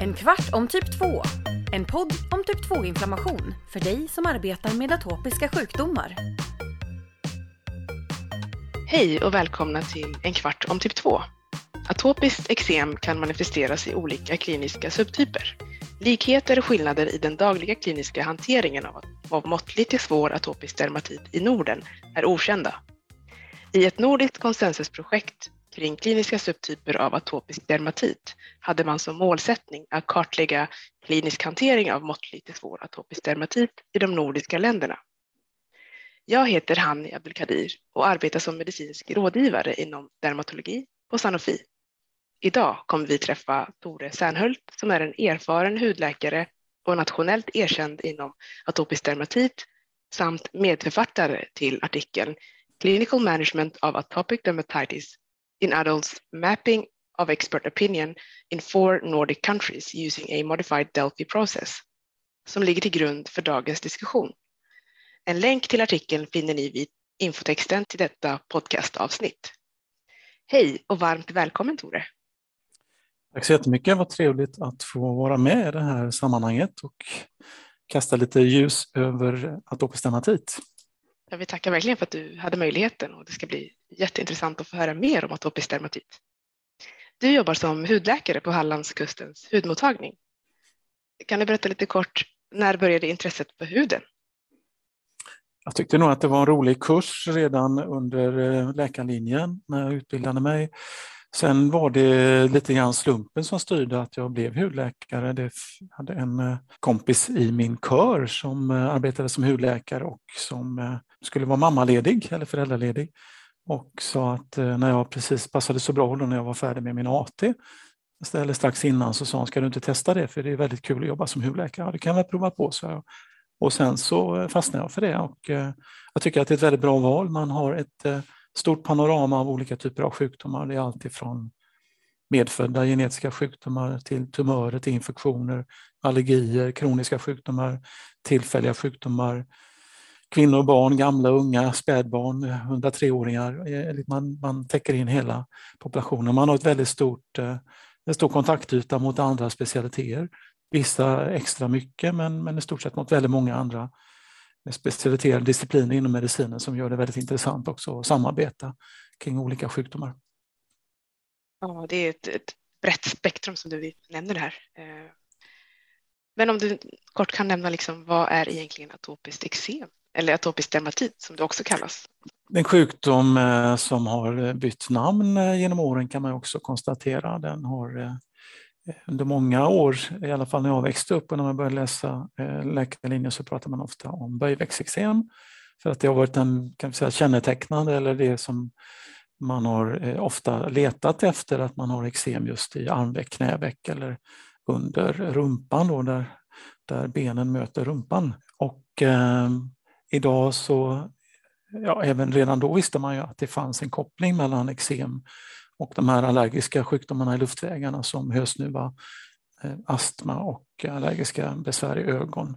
En kvart om typ 2. En podd om typ 2-inflammation för dig som arbetar med atopiska sjukdomar. Hej och välkomna till En kvart om typ 2. Atopiskt eksem kan manifesteras i olika kliniska subtyper. Likheter och skillnader i den dagliga kliniska hanteringen av, av måttlig till svår atopisk dermatit i Norden är okända. I ett nordiskt konsensusprojekt kring kliniska subtyper av atopisk dermatit hade man som målsättning att kartlägga klinisk hantering av måttlig till svår atopisk dermatit i de nordiska länderna. Jag heter Hanni Abdelkadir och arbetar som medicinsk rådgivare inom dermatologi på Sanofi. Idag kommer vi träffa Tore Sernhult som är en erfaren hudläkare och nationellt erkänd inom atopisk dermatit samt medförfattare till artikeln Clinical Management of Atopic Dermatitis in Adults Mapping of Expert Opinion in Four Nordic Countries using a Modified Delphi Process som ligger till grund för dagens diskussion. En länk till artikeln finner ni vid infotexten till detta podcastavsnitt. Hej och varmt välkommen Tore! Tack så jättemycket, vad trevligt att få vara med i det här sammanhanget och kasta lite ljus över atopisk dermatit. Jag vill tacka verkligen för att du hade möjligheten och det ska bli jätteintressant att få höra mer om atopisk dermatit. Du jobbar som hudläkare på Hallandskustens hudmottagning. Kan du berätta lite kort, när började intresset för huden? Jag tyckte nog att det var en rolig kurs redan under eh, läkarlinjen när jag utbildade mig. Sen var det lite grann slumpen som styrde att jag blev hudläkare. Det hade en eh, kompis i min kör som eh, arbetade som hudläkare och som skulle vara mammaledig eller föräldraledig och sa att eh, när jag precis passade så bra när jag var färdig med min AT alltså, eller strax innan så sa han, ska du inte testa det för det är väldigt kul att jobba som hudläkare? Ja, det kan jag väl prova på, så jag. Och sen så eh, fastnade jag för det och eh, jag tycker att det är ett väldigt bra val. Man har ett stort panorama av olika typer av sjukdomar. Det är alltifrån medfödda genetiska sjukdomar till tumörer, till infektioner, allergier, kroniska sjukdomar, tillfälliga sjukdomar, kvinnor, barn, gamla, unga, spädbarn, 103-åringar. Eh, liksom man, man täcker in hela populationen. Man har ett väldigt stort, eh, en stor kontaktyta mot andra specialiteter. Vissa extra mycket, men, men i stort sett mot väldigt många andra specialiteter, discipliner inom medicinen som gör det väldigt intressant också att samarbeta kring olika sjukdomar. Ja, det är ett, ett brett spektrum som du nämner här. Eh, men om du kort kan nämna liksom, vad är egentligen atopiskt eksem eller atopisk dermatit som det också kallas? En sjukdom eh, som har bytt namn eh, genom åren kan man också konstatera. Den har eh, under många år, i alla fall när jag växte upp och när man började läsa läkarlinjen så pratar man ofta om böjväxteksem för att det har varit en kan vi säga, kännetecknande eller det som man har ofta letat efter att man har eksem just i armveck, knäveck eller under rumpan då, där, där benen möter rumpan. Och eh, idag så, ja, även redan då visste man ju att det fanns en koppling mellan eksem och de här allergiska sjukdomarna i luftvägarna som hösnuva, eh, astma och allergiska besvär i ögon.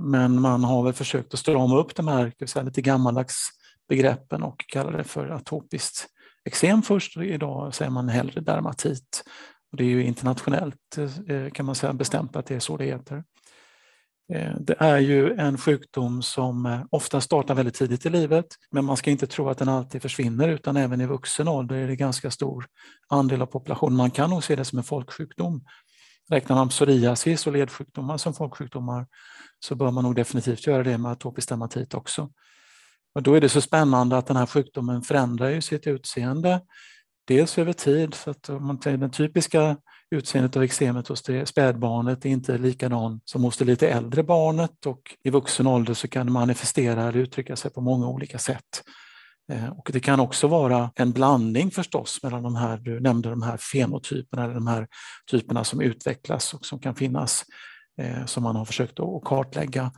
Men man har väl försökt att strama upp de här säga, lite gammaldags begreppen och kalla det för atopiskt eksem först idag säger man hellre dermatit. Och det är ju internationellt eh, kan man säga bestämt att det är så det heter. Eh, det är ju en sjukdom som eh, ofta startar väldigt tidigt i livet, men man ska inte tro att den alltid försvinner, utan även i vuxen ålder är det ganska stor andel av populationen. Man kan nog se det som en folksjukdom. Räknar man psoriasis och ledsjukdomar som folksjukdomar så bör man nog definitivt göra det med atopisk dermatit också. Och då är det så spännande att den här sjukdomen förändrar ju sitt utseende, dels över tid, så att om man tar den typiska utseendet av eksemet hos det spädbarnet är inte likadan som hos det lite äldre barnet och i vuxen ålder så kan det manifestera eller uttrycka sig på många olika sätt. Eh, och det kan också vara en blandning förstås mellan de här, du nämnde de här fenotyperna, eller de här typerna som utvecklas och som kan finnas eh, som man har försökt att kartlägga.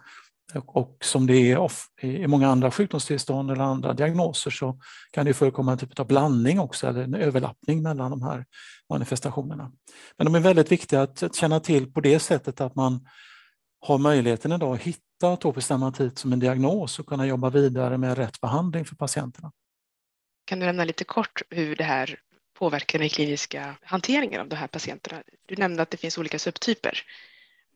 Och som det är i många andra sjukdomstillstånd eller andra diagnoser så kan det förekomma en typ av blandning också, eller en överlappning mellan de här manifestationerna. Men de är väldigt viktiga att känna till på det sättet att man har möjligheten idag att hitta atopisk dermatit som en diagnos och kunna jobba vidare med rätt behandling för patienterna. Kan du nämna lite kort hur det här påverkar den kliniska hanteringen av de här patienterna? Du nämnde att det finns olika subtyper.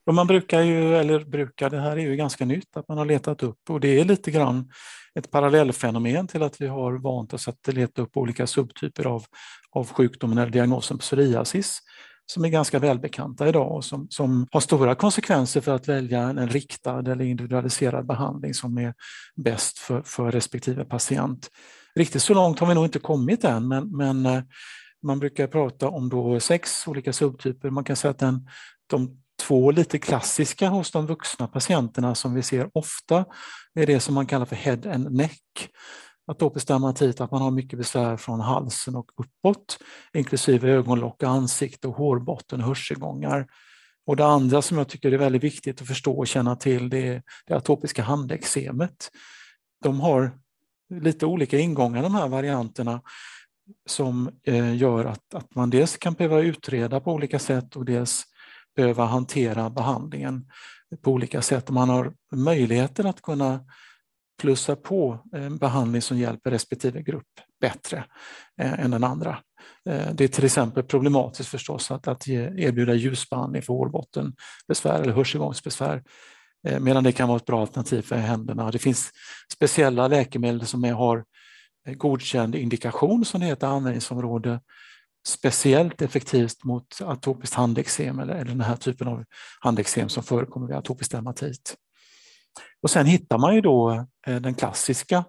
Och man brukar ju, eller brukar, det här är ju ganska nytt, att man har letat upp och det är lite grann ett parallellfenomen till att vi har vant oss att leta upp olika subtyper av, av sjukdomen eller diagnosen psoriasis som är ganska välbekanta idag och som, som har stora konsekvenser för att välja en riktad eller individualiserad behandling som är bäst för, för respektive patient. Riktigt så långt har vi nog inte kommit än, men, men eh, man brukar prata om då sex olika subtyper. Man kan säga att den, de två lite klassiska hos de vuxna patienterna som vi ser ofta är det som man kallar för head and neck. Atopisk dermatit, att man har mycket besvär från halsen och uppåt, inklusive ögonlock, ansikte, och hårbotten och hörselgångar. Och det andra som jag tycker är väldigt viktigt att förstå och känna till det är det atopiska handeksemet. De har lite olika ingångar de här varianterna som eh, gör att, att man dels kan behöva utreda på olika sätt och dels behöva hantera behandlingen på olika sätt. Man har möjligheter att kunna plussa på en behandling som hjälper respektive grupp bättre eh, än den andra. Eh, det är till exempel problematiskt förstås att, att erbjuda ljusbehandling för hårbottenbesvär eller hörselgångsbesvär medan det kan vara ett bra alternativ för händerna. Det finns speciella läkemedel som är, har godkänd indikation som det heter, användningsområde speciellt effektivt mot atopiskt handeksem eller, eller den här typen av handeksem som förekommer vid atopisk dermatit. Och sen hittar man ju då eh, den klassiska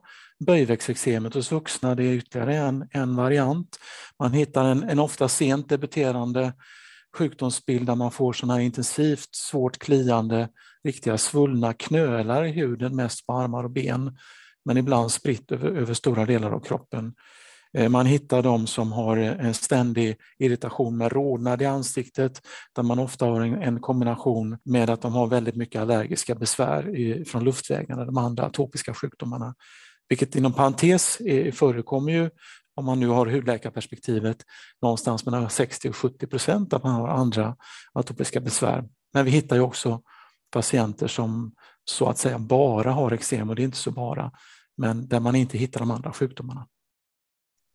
böjväxteksemet hos vuxna, det är ytterligare en, en variant. Man hittar en, en ofta sent debuterande sjukdomsbild där man får sådana här intensivt svårt kliande, riktiga svullna knölar i huden, mest på armar och ben, men ibland spritt över, över stora delar av kroppen. Eh, man hittar de som har eh, en ständig irritation med rodnad i ansiktet, där man ofta har en, kombination med att de har väldigt mycket allergiska besvär från luftvägarna, de andra atopiska sjukdomarna. Vilket inom parentes förekommer ju, om man nu har hudläkarperspektivet, någonstans mellan 60 och 70 procent att man har andra atopiska besvär. Men vi hittar ju också patienter som så att säga bara har eksem, och det är inte så bara, men där man inte hittar de andra sjukdomarna.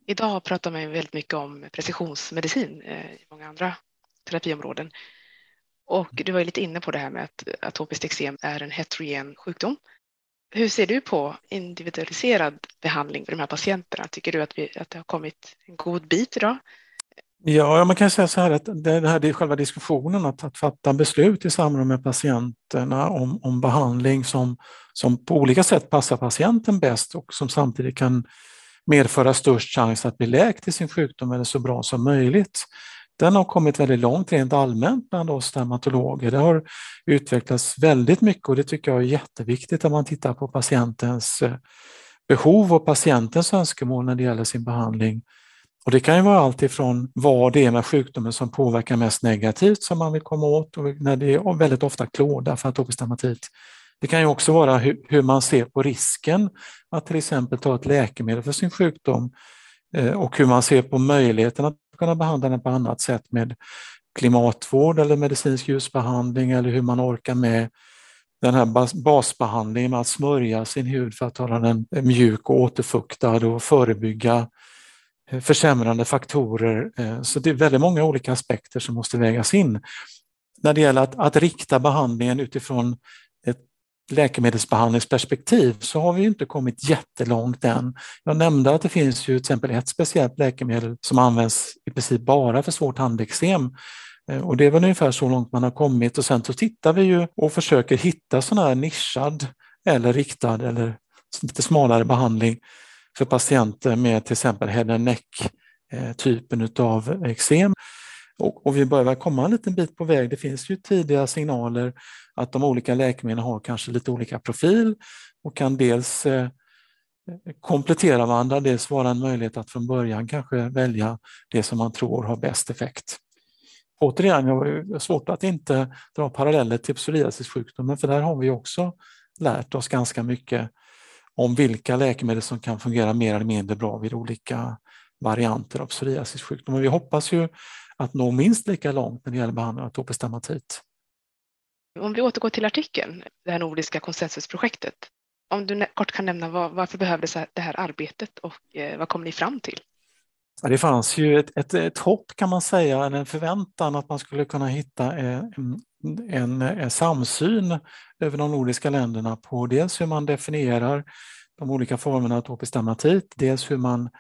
Idag pratar man väldigt mycket om precisionsmedicin eh, i många andra terapiområden. Och du var ju lite inne på det här med att atopiskt eksem är en heterogen sjukdom. Hur ser du på individualiserad behandling för de här patienterna? Tycker du att, vi, att det har kommit en god bit idag? Ja, man kan säga så här att det här är själva diskussionen att, att fatta beslut i samråd med patienterna om, om behandling som, som på olika sätt passar patienten bäst och som samtidigt kan medföra störst chans att bli läkt i sin sjukdom eller så bra som möjligt. Den har kommit väldigt långt rent allmänt bland oss dermatologer. Det har utvecklats väldigt mycket och det tycker jag är jätteviktigt om man tittar på patientens eh, behov och patientens önskemål när det gäller sin behandling. Och Det kan ju vara allt ifrån vad det är med sjukdomen som påverkar mest negativt som man vill komma åt och när det är väldigt ofta klåda för atopisk dermatit det kan ju också vara hur, man ser på risken att till exempel ta ett läkemedel för sin sjukdom eh, och hur man ser på möjligheten att kunna behandla den på annat sätt med klimatvård eller medicinsk ljusbehandling eller hur man orkar med den här basbehandlingen med att smörja sin hud för att hålla den mjuk och återfuktad och förebygga eh, försämrande faktorer. Eh, så det är väldigt många olika aspekter som måste vägas in. När det gäller att, att rikta behandlingen utifrån läkemedelsbehandlingsperspektiv så har vi inte kommit jättelångt än. Jag nämnde att det finns ju till exempel ett speciellt läkemedel som används i princip bara för svårt handeksem. Eh, och det är väl ungefär så långt man har kommit och sen så tittar vi ju och försöker hitta sån här nischad eller riktad eller lite smalare behandling för patienter med till exempel head and neck eh, typen av eksem. Och, och vi börjar komma en liten bit på väg. Det finns ju tidiga signaler att de olika läkemedlen har kanske lite olika profil och kan dels eh, komplettera varandra, dels vara en möjlighet att från början kanske välja det som man tror har bäst effekt. Återigen, jag har svårt att inte dra paralleller till psoriasissjukdomen för där har vi också lärt oss ganska mycket om vilka läkemedel som kan fungera mer eller mindre bra vid olika varianter av psoriasissjukdom. vi hoppas ju att nå minst lika långt när det gäller behandling av atopisk dermatit. Om vi återgår till artikeln, det här nordiska konsensusprojektet. Om du kort kan nämna var, varför behövdes det här arbetet och eh, vad kom ni fram till? Det fanns ju ett, ett, ett hopp kan man säga, en förväntan att man skulle kunna hitta en, en, en samsyn över de nordiska länderna på dels hur man definierar de olika formerna av atopisk dermatit, dels hur man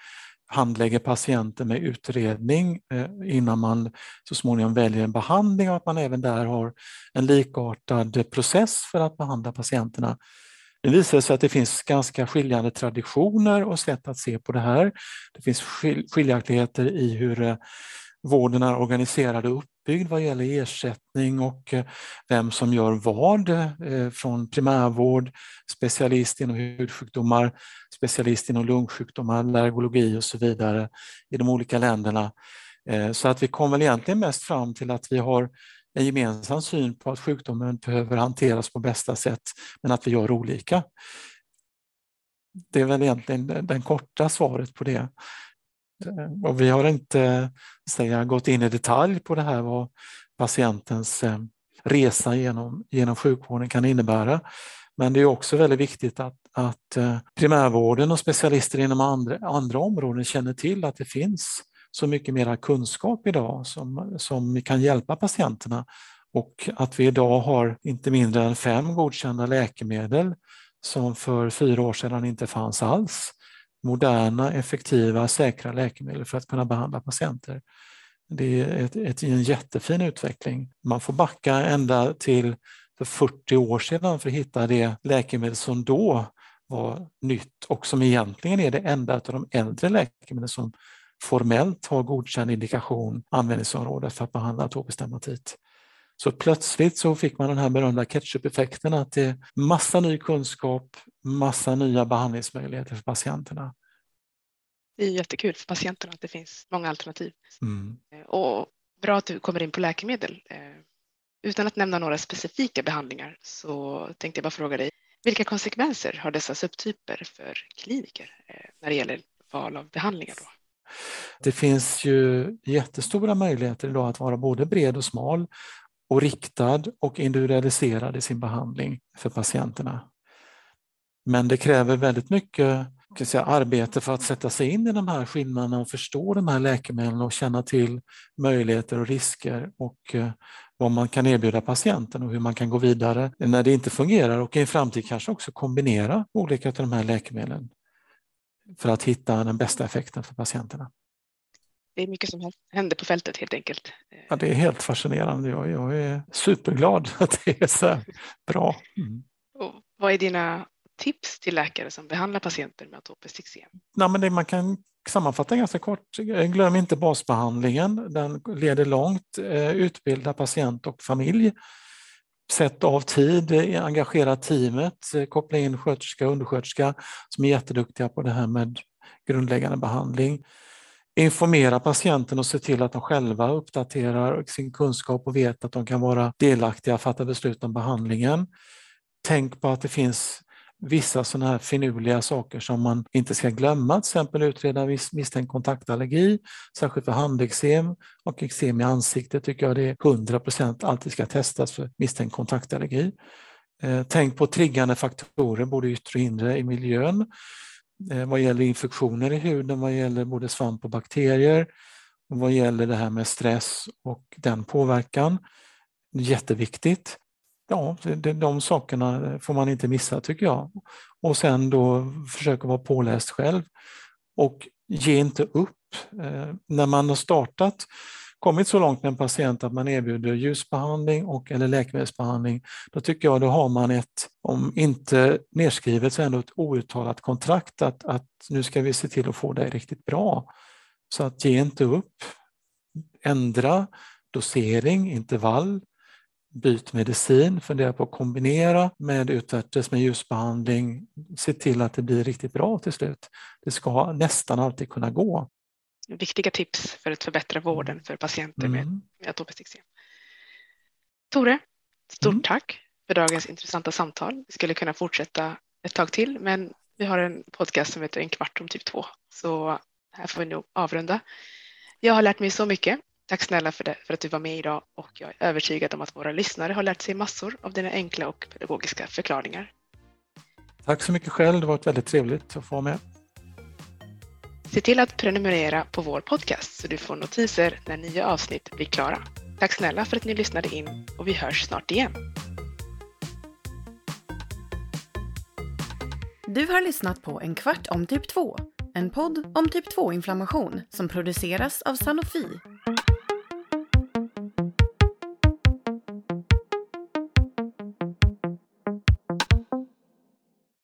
handlägger patienter med utredning eh, innan man så småningom väljer en behandling och att man även där har en likartad process för att behandla patienterna. Det visar sig att det finns ganska skiljande traditioner och sätt att se på det här. Det finns skiljaktigheter i hur eh, vården är organiserad och uppbyggd vad gäller ersättning och eh, vem som gör vad eh, från primärvård, specialist inom hudsjukdomar, specialist inom lungsjukdomar, allergologi och så vidare i de olika länderna. Eh, så att vi kommer väl egentligen mest fram till att vi har en gemensam syn på att sjukdomen behöver hanteras på bästa sätt, men att vi gör olika. Det är väl egentligen det korta svaret på det. Eh, och vi har inte säga, gått in i detalj på det här vad patientens eh, resa genom, genom sjukvården kan innebära. Men det är också väldigt viktigt att, att eh, primärvården och specialister inom andra, andra områden känner till att det finns så mycket mera kunskap idag som, som kan hjälpa patienterna och att vi idag har inte mindre än fem godkända läkemedel som för fyra år sedan inte fanns alls. Moderna, effektiva, säkra läkemedel för att kunna behandla patienter. Det är ett, ett, en jättefin utveckling. Man får backa ända till för 40 år sedan för att hitta det läkemedel som då var nytt och som egentligen är det enda av de äldre läkemedel som formellt har godkänd indikation användningsområde för att behandla atopisk dermatit. Så plötsligt så fick man den här berömda ketchup-effekten att det är massa ny kunskap, massa nya behandlingsmöjligheter för patienterna. Det är jättekul för patienterna att det finns många alternativ. Mm. Och bra att du kommer in på läkemedel. Eh, utan att nämna några specifika behandlingar så tänkte jag bara fråga dig, vilka konsekvenser har dessa subtyper för kliniker eh, när det gäller val av behandlingar? Då? Det finns ju jättestora möjligheter idag att vara både bred och smal och riktad och individualiserad i sin behandling för patienterna. Men det kräver väldigt mycket kan säga, arbete för att sätta sig in i de här skillnaderna och förstå de här läkemedlen och känna till möjligheter och risker och eh, vad man kan erbjuda patienten och hur man kan gå vidare när det inte fungerar och i en framtid kanske också kombinera olika av de här läkemedlen för att hitta den bästa effekten för patienterna. Det är mycket som händer på fältet helt enkelt. Ja, det är helt fascinerande. Jag, jag är superglad att det är så bra. Mm. Och vad är dina tips till läkare som behandlar patienter med atopiskt eksem? Nej, men det man kan sammanfatta ganska kort. Glöm inte basbehandlingen. Den leder långt. Eh, utbilda patient och familj sätt av tid, engagera teamet, koppla in sköterska och undersköterska som är jätteduktiga på det här med grundläggande behandling. Informera patienten och se till att de själva uppdaterar sin kunskap och vet att de kan vara delaktiga och fatta beslut om behandlingen. Tänk på att det finns vissa sådana här finurliga saker som man inte ska glömma, till exempel utreda misstänkt kontaktallergi, särskilt för handeksem och eksem i ansiktet tycker jag det är 100 procent alltid ska testas för misstänkt kontaktallergi. Eh, tänk på triggande faktorer, både yttre och inre i miljön, Eh, vad gäller infektioner i huden, vad gäller både svamp och bakterier, och vad gäller det här med stress och den påverkan. Jätteviktigt ja, det, de sakerna får man inte missa tycker jag. Och sen då försöka vara påläst själv och ge inte upp. Eh, när man har startat, kommit så långt med en patient att man erbjuder ljusbehandling och eller läkemedelsbehandling, då tycker jag då har man ett, om inte nedskrivet så ändå ett outtalat kontrakt att, att nu ska vi se till att få dig riktigt bra. Så att ge inte upp. Ändra dosering, intervall, byt medicin, fundera på att kombinera med utvärtes med ljusbehandling, se till att det blir riktigt bra till slut. Det ska nästan alltid kunna gå. Viktiga tips för att förbättra vården för patienter mm. med, med atopiskt eksem. Tore, stort mm. tack för dagens intressanta samtal. Vi skulle kunna fortsätta ett tag till, men vi har en podcast som heter En kvart om typ 2, så här får vi nog avrunda. Jag har lärt mig så mycket Tack snälla för, det, för att du var med idag och jag är övertygad om att våra lyssnare har lärt sig massor av dina enkla och pedagogiska förklaringar. Tack så mycket själv, det har varit väldigt trevligt att få vara med. Se till att prenumerera på vår podcast så du får notiser när nya avsnitt blir klara. Tack snälla för att ni lyssnade in och vi hörs snart igen. Du har lyssnat på En kvart om typ 2, en podd om typ 2-inflammation som produceras av Sanofi